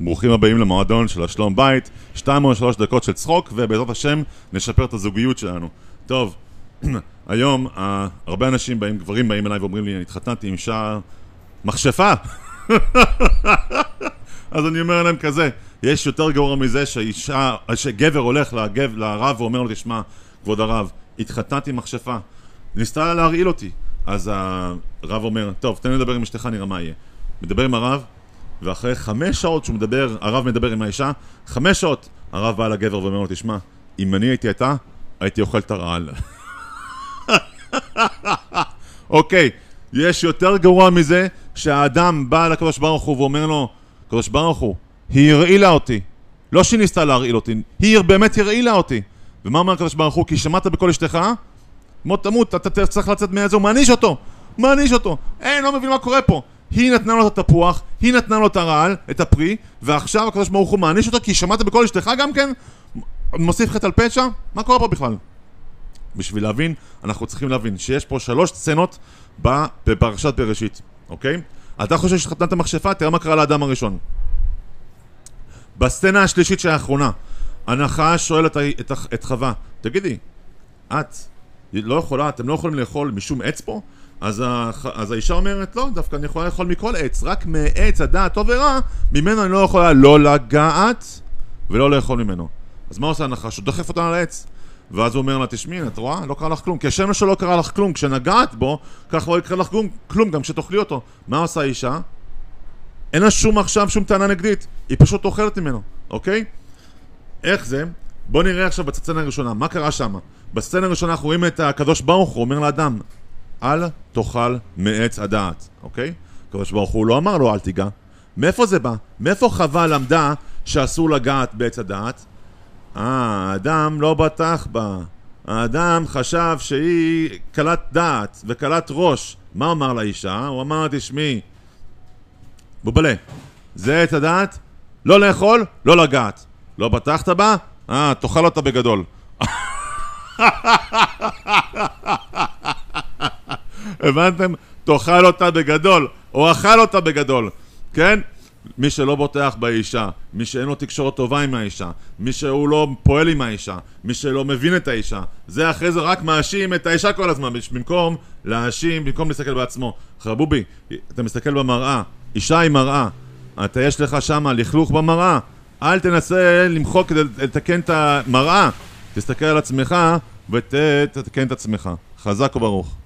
ברוכים הבאים למועדון של השלום בית, שתיים או שלוש דקות של צחוק, ובעזרת השם נשפר את הזוגיות שלנו. טוב, היום uh, הרבה אנשים באים, גברים באים אליי ואומרים לי, אני התחתנתי עם אישה מכשפה. אז אני אומר להם כזה, יש יותר גרוע מזה שאישה, שגבר הולך לגב, לרב ואומר לו, תשמע, כבוד הרב, התחתנתי עם מכשפה. ניסתה להרעיל אותי. אז הרב אומר, טוב, תן לי לדבר עם אשתך, נראה מה יהיה. מדבר עם הרב, ואחרי חמש שעות שהוא מדבר, הרב מדבר עם האישה, חמש שעות הרב בא לגבר ואומר לו, תשמע, אם אני הייתי אתה, הייתי אוכל את הרעל. אוקיי, יש יותר גרוע מזה שהאדם בא לקדוש ברוך הוא ואומר לו, קדוש ברוך הוא, היא הרעילה אותי. לא שהיא ניסתה להרעיל אותי, היא באמת הרעילה אותי. ומה אומר הקדוש ברוך הוא? כי שמעת בקול אשתך, מות תמות, אתה צריך לצאת מאיזה, הוא מעניש אותו, מעניש אותו. אין, לא מבין מה קורה פה. היא נתנה לו את התפוח, היא נתנה לו את הרעל, את הפרי, ועכשיו הקדוש ברוך הוא מעניש אותו כי שמעת בקול אשתך גם כן? מוסיף חטא על פשע? מה קורה פה בכלל? בשביל להבין, אנחנו צריכים להבין שיש פה שלוש סצנות בפרשת בראשית, אוקיי? אתה חושב שהתחתנת מכשפה? תראה מה קרה לאדם הראשון. בסצנה השלישית של האחרונה, הנחש שואל את, את, את חווה, תגידי, את לא יכולה, אתם לא יכולים לאכול משום עץ פה? אז, ה, אז האישה אומרת, לא, דווקא אני יכולה לאכול מכל עץ, רק מעץ הדעת טוב ורע, ממנו אני לא יכולה לא לגעת ולא לאכול ממנו. אז מה עושה הנחש? הוא דוחף אותה על העץ. ואז הוא אומר לה, תשמעי, את רואה? לא קרה לך כלום. כי השם שלא קרה לך כלום. כשנגעת בו, כך לא יקרה לך כלום גם כשתאכלי אותו. מה עושה האישה? אין לה שום עכשיו, שום טענה נגדית. היא פשוט אוכלת ממנו, אוקיי? איך זה? בוא נראה עכשיו בסצנה הראשונה, מה קרה שם? בסצנה הראשונה אנחנו רואים את הקדוש ברוך הוא אומר לאדם, אל תאכל מעץ הדעת, אוקיי? הקדוש ברוך הוא לא אמר לו אל תיגע. מאיפה זה בא? מאיפה חווה למדה שאסור לגעת בעץ הדעת? אה, האדם לא בטח בה. האדם חשב שהיא קלת דעת וקלת ראש. מה אמר לאישה? הוא אמר, תשמעי, בובלה, זה עץ הדעת? לא לאכול, לא לגעת. לא בטחת בה? אה, תאכל אותה בגדול. הבנתם? תאכל אותה בגדול, או אכל אותה בגדול, כן? מי שלא בוטח באישה, מי שאין לו תקשורת טובה עם האישה, מי שהוא לא פועל עם האישה, מי שלא מבין את האישה, זה אחרי זה רק מאשים את האישה כל הזמן, במקום להאשים, במקום להסתכל בעצמו. חבובי, אתה מסתכל במראה, אישה היא מראה, אתה יש לך שמה לכלוך במראה, אל תנסה למחוק כדי לתקן את המראה, תסתכל על עצמך ותתקן את עצמך. חזק וברוך.